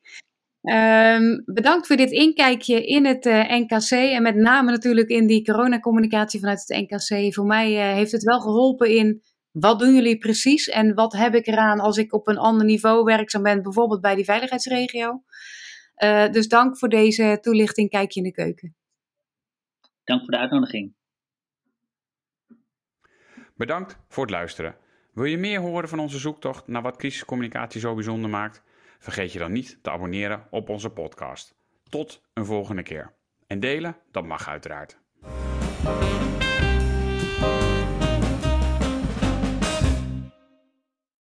Um, bedankt voor dit inkijkje in het uh, NKC en met name natuurlijk in die coronacommunicatie vanuit het NKC. Voor mij uh, heeft het wel geholpen in wat doen jullie precies en wat heb ik eraan als ik op een ander niveau werkzaam ben, bijvoorbeeld bij die veiligheidsregio. Uh, dus dank voor deze toelichting. Kijk je in de keuken. Dank voor de uitnodiging. Bedankt voor het luisteren. Wil je meer horen van onze zoektocht naar wat crisiscommunicatie zo bijzonder maakt? Vergeet je dan niet te abonneren op onze podcast. Tot een volgende keer. En delen, dat mag uiteraard.